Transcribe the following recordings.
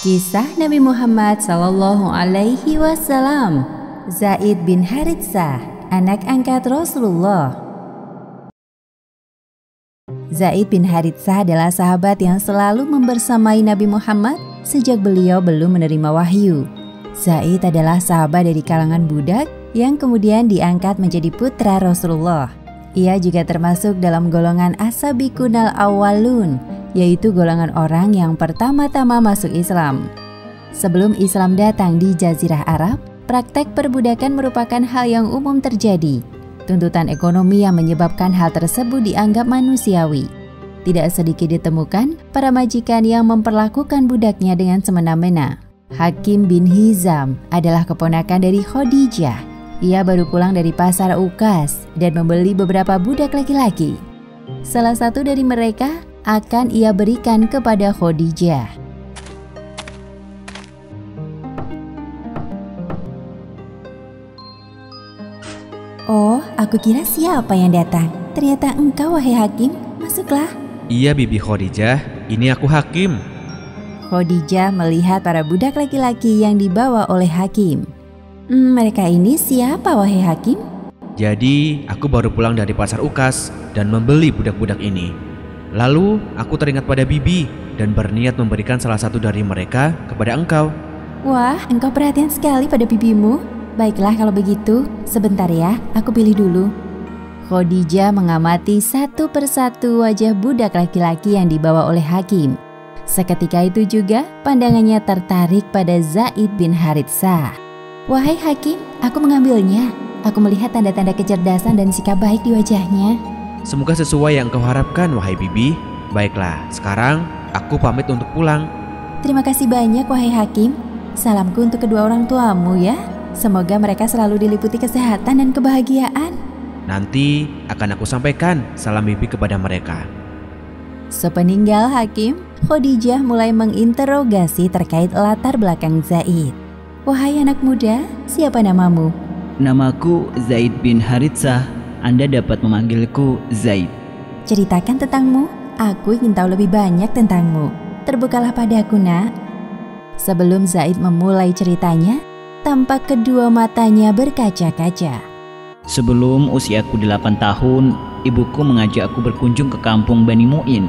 Kisah Nabi Muhammad Sallallahu Alaihi Wasallam Zaid bin Haritsah, anak angkat Rasulullah. Zaid bin Haritsah adalah sahabat yang selalu membersamai Nabi Muhammad sejak beliau belum menerima wahyu. Zaid adalah sahabat dari kalangan budak yang kemudian diangkat menjadi putra Rasulullah. Ia juga termasuk dalam golongan asabikunal awalun yaitu golongan orang yang pertama-tama masuk Islam. Sebelum Islam datang di Jazirah Arab, praktek perbudakan merupakan hal yang umum terjadi. Tuntutan ekonomi yang menyebabkan hal tersebut dianggap manusiawi. Tidak sedikit ditemukan para majikan yang memperlakukan budaknya dengan semena-mena. Hakim bin Hizam adalah keponakan dari Khadijah. Ia baru pulang dari pasar Ukas dan membeli beberapa budak laki-laki. Salah satu dari mereka akan ia berikan kepada Khadijah. Oh, aku kira siapa yang datang. Ternyata engkau, wahai Hakim. Masuklah. Iya, Bibi Khadijah. Ini aku Hakim. Khadijah melihat para budak laki-laki yang dibawa oleh Hakim. Hmm, mereka ini siapa, wahai Hakim? Jadi, aku baru pulang dari pasar Ukas dan membeli budak-budak ini. Lalu aku teringat pada Bibi dan berniat memberikan salah satu dari mereka kepada engkau. Wah, engkau perhatian sekali pada bibimu. Baiklah kalau begitu, sebentar ya, aku pilih dulu. Khadijah mengamati satu persatu wajah budak laki-laki yang dibawa oleh Hakim. Seketika itu juga pandangannya tertarik pada Zaid bin Haritsah. Wahai Hakim, aku mengambilnya. Aku melihat tanda-tanda kecerdasan dan sikap baik di wajahnya. Semoga sesuai yang kau harapkan, wahai Bibi. Baiklah, sekarang aku pamit untuk pulang. Terima kasih banyak, wahai Hakim. Salamku untuk kedua orang tuamu ya. Semoga mereka selalu diliputi kesehatan dan kebahagiaan. Nanti akan aku sampaikan salam Bibi kepada mereka. Sepeninggal Hakim, Khadijah mulai menginterogasi terkait latar belakang Zaid. Wahai anak muda, siapa namamu? Namaku Zaid bin Haritsah anda dapat memanggilku Zaid. Ceritakan tentangmu. Aku ingin tahu lebih banyak tentangmu. Terbukalah padaku, nak. Sebelum Zaid memulai ceritanya, tampak kedua matanya berkaca-kaca. Sebelum usiaku 8 tahun, ibuku mengajak aku berkunjung ke kampung Bani Mu'in.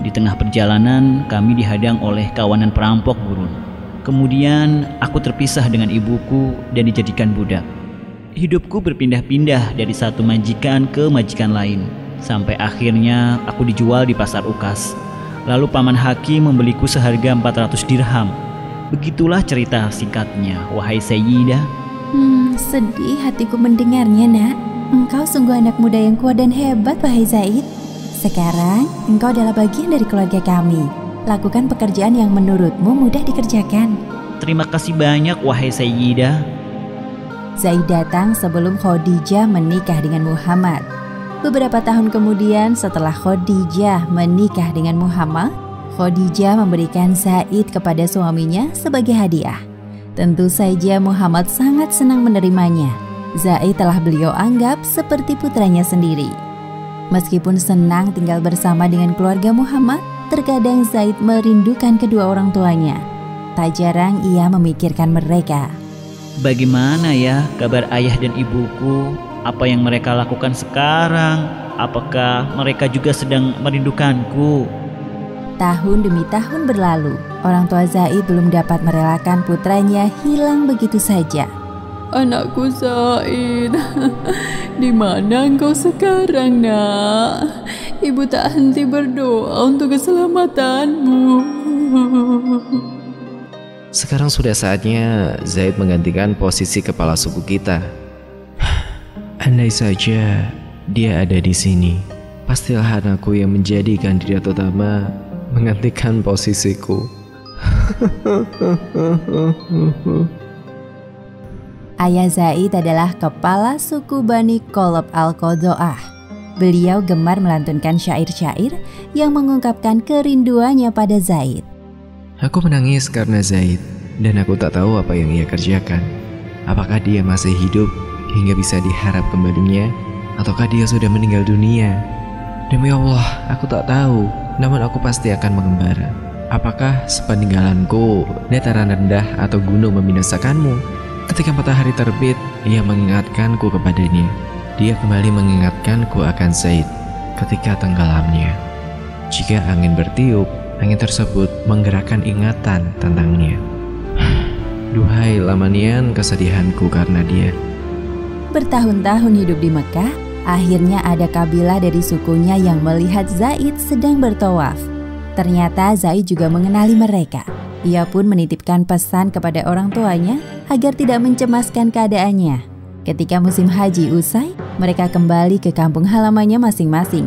Di tengah perjalanan, kami dihadang oleh kawanan perampok gurun. Kemudian, aku terpisah dengan ibuku dan dijadikan budak. Hidupku berpindah-pindah dari satu majikan ke majikan lain, sampai akhirnya aku dijual di pasar Ukas. Lalu paman Hakim membeliku seharga 400 dirham. Begitulah cerita singkatnya, wahai Sayyidah. Hmm, sedih hatiku mendengarnya, nak. Engkau sungguh anak muda yang kuat dan hebat, wahai Zaid. Sekarang, engkau adalah bagian dari keluarga kami. Lakukan pekerjaan yang menurutmu mudah dikerjakan. Terima kasih banyak, wahai Sayyidah. Zaid datang sebelum Khadijah menikah dengan Muhammad. Beberapa tahun kemudian setelah Khadijah menikah dengan Muhammad, Khadijah memberikan Zaid kepada suaminya sebagai hadiah. Tentu saja Muhammad sangat senang menerimanya. Zaid telah beliau anggap seperti putranya sendiri. Meskipun senang tinggal bersama dengan keluarga Muhammad, terkadang Zaid merindukan kedua orang tuanya. Tak jarang ia memikirkan mereka. Bagaimana ya kabar ayah dan ibuku? Apa yang mereka lakukan sekarang? Apakah mereka juga sedang merindukanku? Tahun demi tahun berlalu, orang tua Zaid belum dapat merelakan putranya hilang begitu saja. Anakku Zaid, di mana engkau sekarang, Nak? Ibu tak henti berdoa untuk keselamatanmu. Sekarang sudah saatnya Zaid menggantikan posisi kepala suku kita. Andai saja dia ada di sini, pastilah anakku yang menjadi kandidat utama menggantikan posisiku. Ayah Zaid adalah kepala suku Bani Kolob Al-Qodoah. Beliau gemar melantunkan syair-syair yang mengungkapkan kerinduannya pada Zaid. Aku menangis karena Zaid dan aku tak tahu apa yang ia kerjakan. Apakah dia masih hidup hingga bisa diharap kembalinya ataukah dia sudah meninggal dunia? Demi Allah, aku tak tahu. Namun aku pasti akan mengembara. Apakah sepeninggalanku dataran rendah atau gunung membinasakanmu? Ketika matahari terbit, ia mengingatkanku kepadanya. Dia kembali mengingatkanku akan Zaid ketika tenggelamnya. Jika angin bertiup, angin tersebut menggerakkan ingatan tentangnya. Duhai lamanian kesedihanku karena dia. Bertahun-tahun hidup di Mekah, akhirnya ada kabilah dari sukunya yang melihat Zaid sedang bertawaf. Ternyata Zaid juga mengenali mereka. Ia pun menitipkan pesan kepada orang tuanya agar tidak mencemaskan keadaannya. Ketika musim haji usai, mereka kembali ke kampung halamannya masing-masing.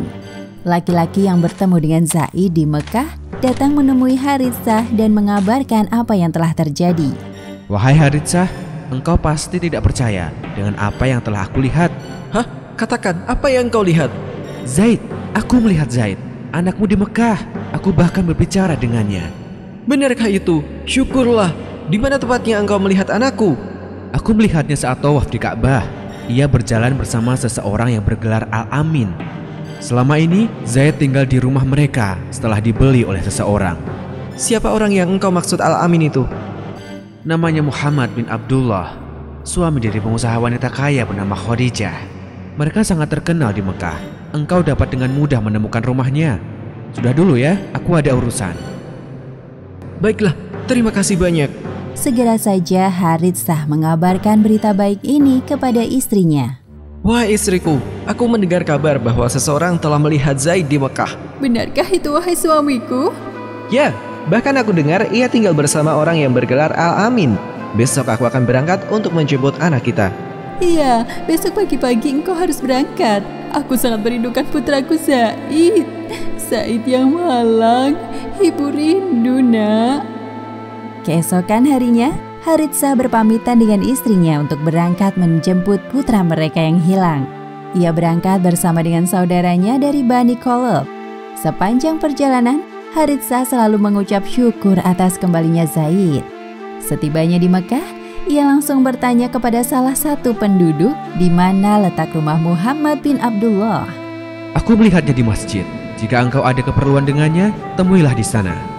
Laki-laki yang bertemu dengan Zaid di Mekah datang menemui Haritsah dan mengabarkan apa yang telah terjadi. Wahai Haritsah, engkau pasti tidak percaya dengan apa yang telah aku lihat. Hah? Katakan, apa yang kau lihat? Zaid, aku melihat Zaid, anakmu di Mekah. Aku bahkan berbicara dengannya. Benarkah itu? Syukurlah. Di mana tepatnya engkau melihat anakku? Aku melihatnya saat tawaf di Ka'bah. Ia berjalan bersama seseorang yang bergelar Al-Amin. Selama ini, Zaid tinggal di rumah mereka setelah dibeli oleh seseorang. Siapa orang yang engkau maksud Al-Amin itu? Namanya Muhammad bin Abdullah, suami dari pengusaha wanita kaya bernama Khadijah. Mereka sangat terkenal di Mekah. Engkau dapat dengan mudah menemukan rumahnya. Sudah dulu ya, aku ada urusan. Baiklah, terima kasih banyak. Segera saja Haritsah mengabarkan berita baik ini kepada istrinya. Wah istriku, aku mendengar kabar bahwa seseorang telah melihat Zaid di Mekah. Benarkah itu wahai suamiku? Ya, bahkan aku dengar ia tinggal bersama orang yang bergelar Al-Amin. Besok aku akan berangkat untuk menjemput anak kita. Iya, besok pagi-pagi engkau harus berangkat. Aku sangat merindukan putraku Zaid. Zaid yang malang, ibu rindu nak. Keesokan harinya, Haritsah berpamitan dengan istrinya untuk berangkat menjemput putra mereka yang hilang. Ia berangkat bersama dengan saudaranya dari Bani Kolab. Sepanjang perjalanan, Haritsah selalu mengucap syukur atas kembalinya Zaid. Setibanya di Mekah, ia langsung bertanya kepada salah satu penduduk di mana letak rumah Muhammad bin Abdullah. Aku melihatnya di masjid. Jika engkau ada keperluan dengannya, temuilah di sana.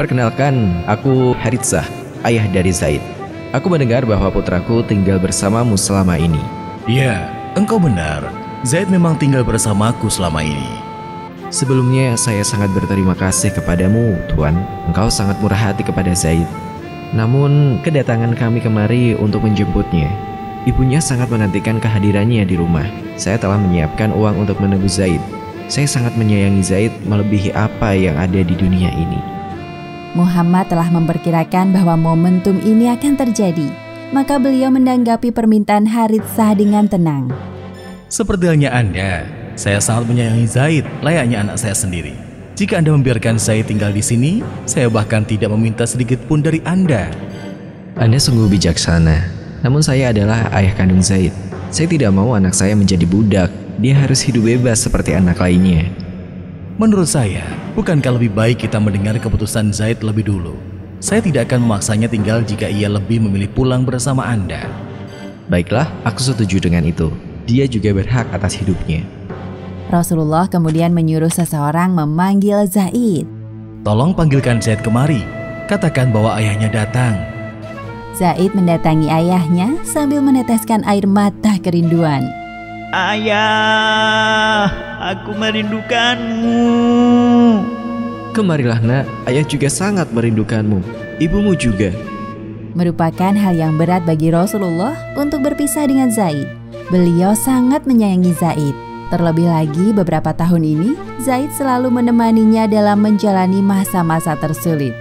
Perkenalkan, aku Haritsah, ayah dari Zaid. Aku mendengar bahwa putraku tinggal bersamamu selama ini. Ya, engkau benar. Zaid memang tinggal bersamaku selama ini. Sebelumnya saya sangat berterima kasih kepadamu, Tuan. Engkau sangat murah hati kepada Zaid. Namun, kedatangan kami kemari untuk menjemputnya. Ibunya sangat menantikan kehadirannya di rumah. Saya telah menyiapkan uang untuk menebus Zaid. Saya sangat menyayangi Zaid melebihi apa yang ada di dunia ini. Muhammad telah memperkirakan bahwa momentum ini akan terjadi. Maka beliau menanggapi permintaan Haritsah dengan tenang. Seperti halnya Anda, saya sangat menyayangi Zaid, layaknya anak saya sendiri. Jika Anda membiarkan Zaid tinggal di sini, saya bahkan tidak meminta sedikit pun dari Anda. Anda sungguh bijaksana. Namun saya adalah ayah kandung Zaid. Saya tidak mau anak saya menjadi budak. Dia harus hidup bebas seperti anak lainnya. Menurut saya, bukankah lebih baik kita mendengar keputusan Zaid lebih dulu? Saya tidak akan memaksanya tinggal jika ia lebih memilih pulang bersama Anda. Baiklah, aku setuju dengan itu. Dia juga berhak atas hidupnya. Rasulullah kemudian menyuruh seseorang memanggil Zaid. Tolong panggilkan Zaid kemari. Katakan bahwa ayahnya datang. Zaid mendatangi ayahnya sambil meneteskan air mata kerinduan. Ayah, aku merindukanmu. Kemarilah nak, ayah juga sangat merindukanmu. Ibumu juga. Merupakan hal yang berat bagi Rasulullah untuk berpisah dengan Zaid. Beliau sangat menyayangi Zaid. Terlebih lagi beberapa tahun ini, Zaid selalu menemaninya dalam menjalani masa-masa tersulit.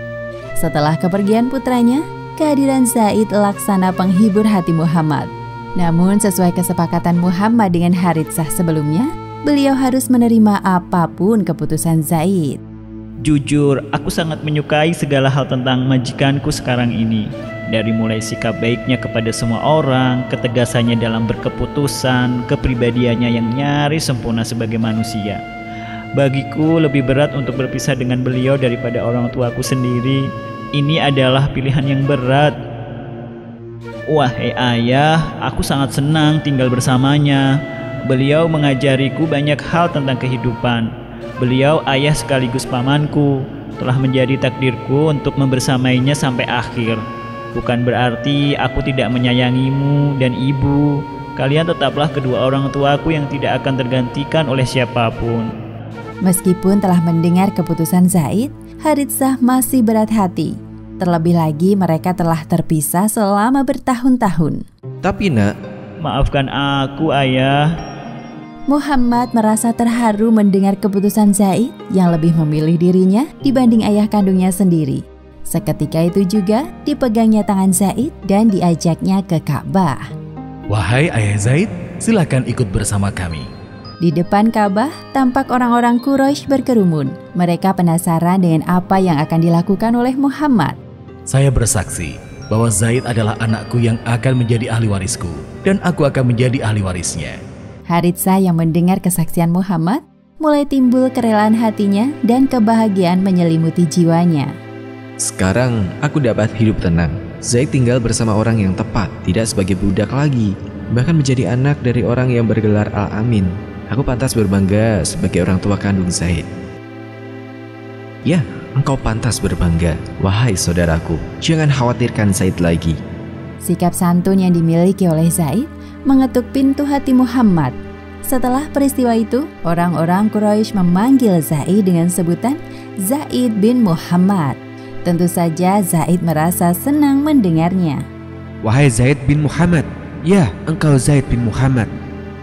Setelah kepergian putranya, kehadiran Zaid laksana penghibur hati Muhammad. Namun sesuai kesepakatan Muhammad dengan Haritsah sebelumnya, beliau harus menerima apa pun keputusan Zaid. Jujur, aku sangat menyukai segala hal tentang majikanku sekarang ini. Dari mulai sikap baiknya kepada semua orang, ketegasannya dalam berkeputusan, kepribadiannya yang nyaris sempurna sebagai manusia. Bagiku lebih berat untuk berpisah dengan beliau daripada orang tuaku sendiri. Ini adalah pilihan yang berat. Wahai ayah, aku sangat senang tinggal bersamanya. Beliau mengajariku banyak hal tentang kehidupan. Beliau ayah sekaligus pamanku, telah menjadi takdirku untuk membersamainya sampai akhir. Bukan berarti aku tidak menyayangimu dan ibu. Kalian tetaplah kedua orang tuaku yang tidak akan tergantikan oleh siapa pun. Meskipun telah mendengar keputusan Zaid, Haritsah masih berat hati Terlebih lagi mereka telah terpisah selama bertahun-tahun. Tapi nak, maafkan aku ayah. Muhammad merasa terharu mendengar keputusan Zaid yang lebih memilih dirinya dibanding ayah kandungnya sendiri. Seketika itu juga dipegangnya tangan Zaid dan diajaknya ke Ka'bah. Wahai ayah Zaid, silakan ikut bersama kami. Di depan Ka'bah, tampak orang-orang Quraisy berkerumun. Mereka penasaran dengan apa yang akan dilakukan oleh Muhammad. Saya bersaksi bahwa Zaid adalah anakku yang akan menjadi ahli warisku dan aku akan menjadi ahli warisnya. Haritsa yang mendengar kesaksian Muhammad mulai timbul kerelaan hatinya dan kebahagiaan menyelimuti jiwanya. Sekarang aku dapat hidup tenang. Zaid tinggal bersama orang yang tepat, tidak sebagai budak lagi, bahkan menjadi anak dari orang yang bergelar Al-Amin. Aku pantas berbangga sebagai orang tua kandung Zaid. Ya, engkau pantas berbangga, wahai saudaraku. Jangan khawatirkan Zaid lagi. Sikap santun yang dimiliki oleh Zaid mengetuk pintu hati Muhammad. Setelah peristiwa itu, orang-orang Quraisy memanggil Zaid dengan sebutan Zaid bin Muhammad. Tentu saja Zaid merasa senang mendengarnya. Wahai Zaid bin Muhammad, ya engkau Zaid bin Muhammad.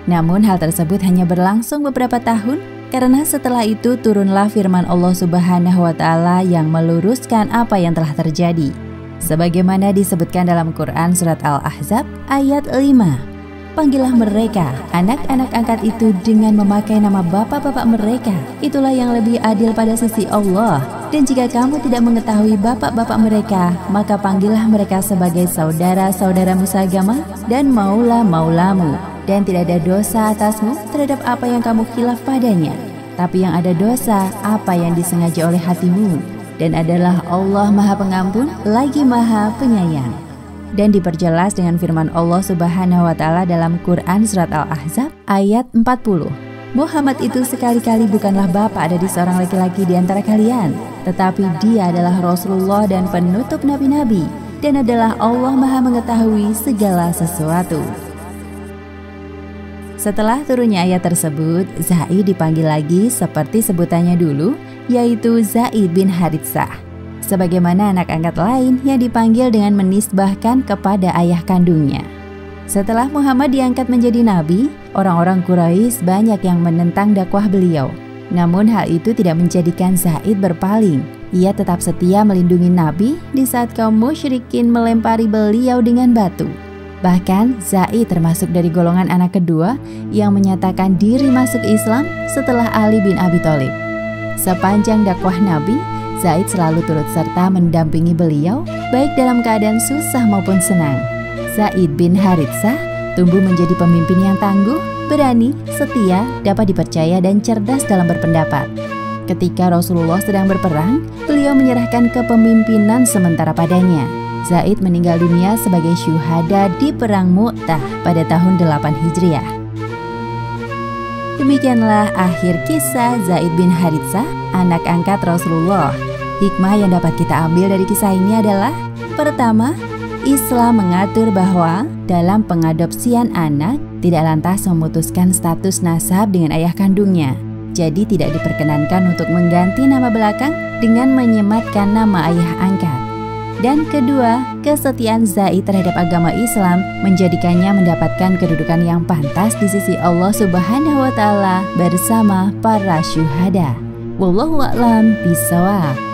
Namun hal tersebut hanya berlangsung beberapa tahun karena setelah itu turunlah firman Allah Subhanahu wa taala yang meluruskan apa yang telah terjadi. Sebagaimana disebutkan dalam Quran surat Al-Ahzab ayat 5. Panggillah mereka, anak-anak angkat itu dengan memakai nama bapak-bapak mereka. Itulah yang lebih adil pada sisi Allah. Dan jika kamu tidak mengetahui bapak-bapak mereka, maka panggillah mereka sebagai saudara-saudaramu seagama dan maula-maulamu dan tidak ada dosa atasmu terhadap apa yang kamu khilaf padanya. Tapi yang ada dosa apa yang disengaja oleh hatimu dan adalah Allah Maha Pengampun lagi Maha Penyayang. Dan diperjelas dengan firman Allah Subhanahu wa taala dalam Quran surat Al-Ahzab ayat 40. Muhammad itu sekali-kali bukanlah bapak dari seorang laki-laki di antara kalian, tetapi dia adalah Rasulullah dan penutup nabi-nabi dan adalah Allah Maha mengetahui segala sesuatu. Setelah turunnya ayat tersebut, Zaid dipanggil lagi seperti sebutannya dulu, yaitu Zaid bin Haritsah. Sebagaimana anak angkat lain yang dipanggil dengan menisbahkan kepada ayah kandungnya. Setelah Muhammad diangkat menjadi nabi, orang-orang Quraisy banyak yang menentang dakwah beliau. Namun hal itu tidak menjadikan Zaid berpaling. Ia tetap setia melindungi nabi di saat kaum musyrikin melempari beliau dengan batu. Bahkan Zaid termasuk dari golongan anak kedua yang menyatakan diri masuk Islam setelah Ali bin Abi Thalib. Sepanjang dakwah Nabi, Zaid selalu turut serta mendampingi beliau baik dalam keadaan susah maupun senang. Zaid bin Haritsah tumbuh menjadi pemimpin yang tangguh, berani, setia, dapat dipercaya dan cerdas dalam berpendapat. Ketika Rasulullah sedang berperang, beliau menyerahkan kepemimpinan sementara padanya Zaid meninggal dunia sebagai syuhada di Perang Mu'tah pada tahun 8 Hijriah. Demikianlah akhir kisah Zaid bin Haritsah, anak angkat Rasulullah. Hikmah yang dapat kita ambil dari kisah ini adalah Pertama, Islam mengatur bahwa dalam pengadopsian anak tidak lantas memutuskan status nasab dengan ayah kandungnya. Jadi tidak diperkenankan untuk mengganti nama belakang dengan menyematkan nama ayah angkat. Dan kedua, kesetiaan Zaid terhadap agama Islam menjadikannya mendapatkan kedudukan yang pantas di sisi Allah Subhanahu wa taala bersama para syuhada. Wallahu a'lam bishawab.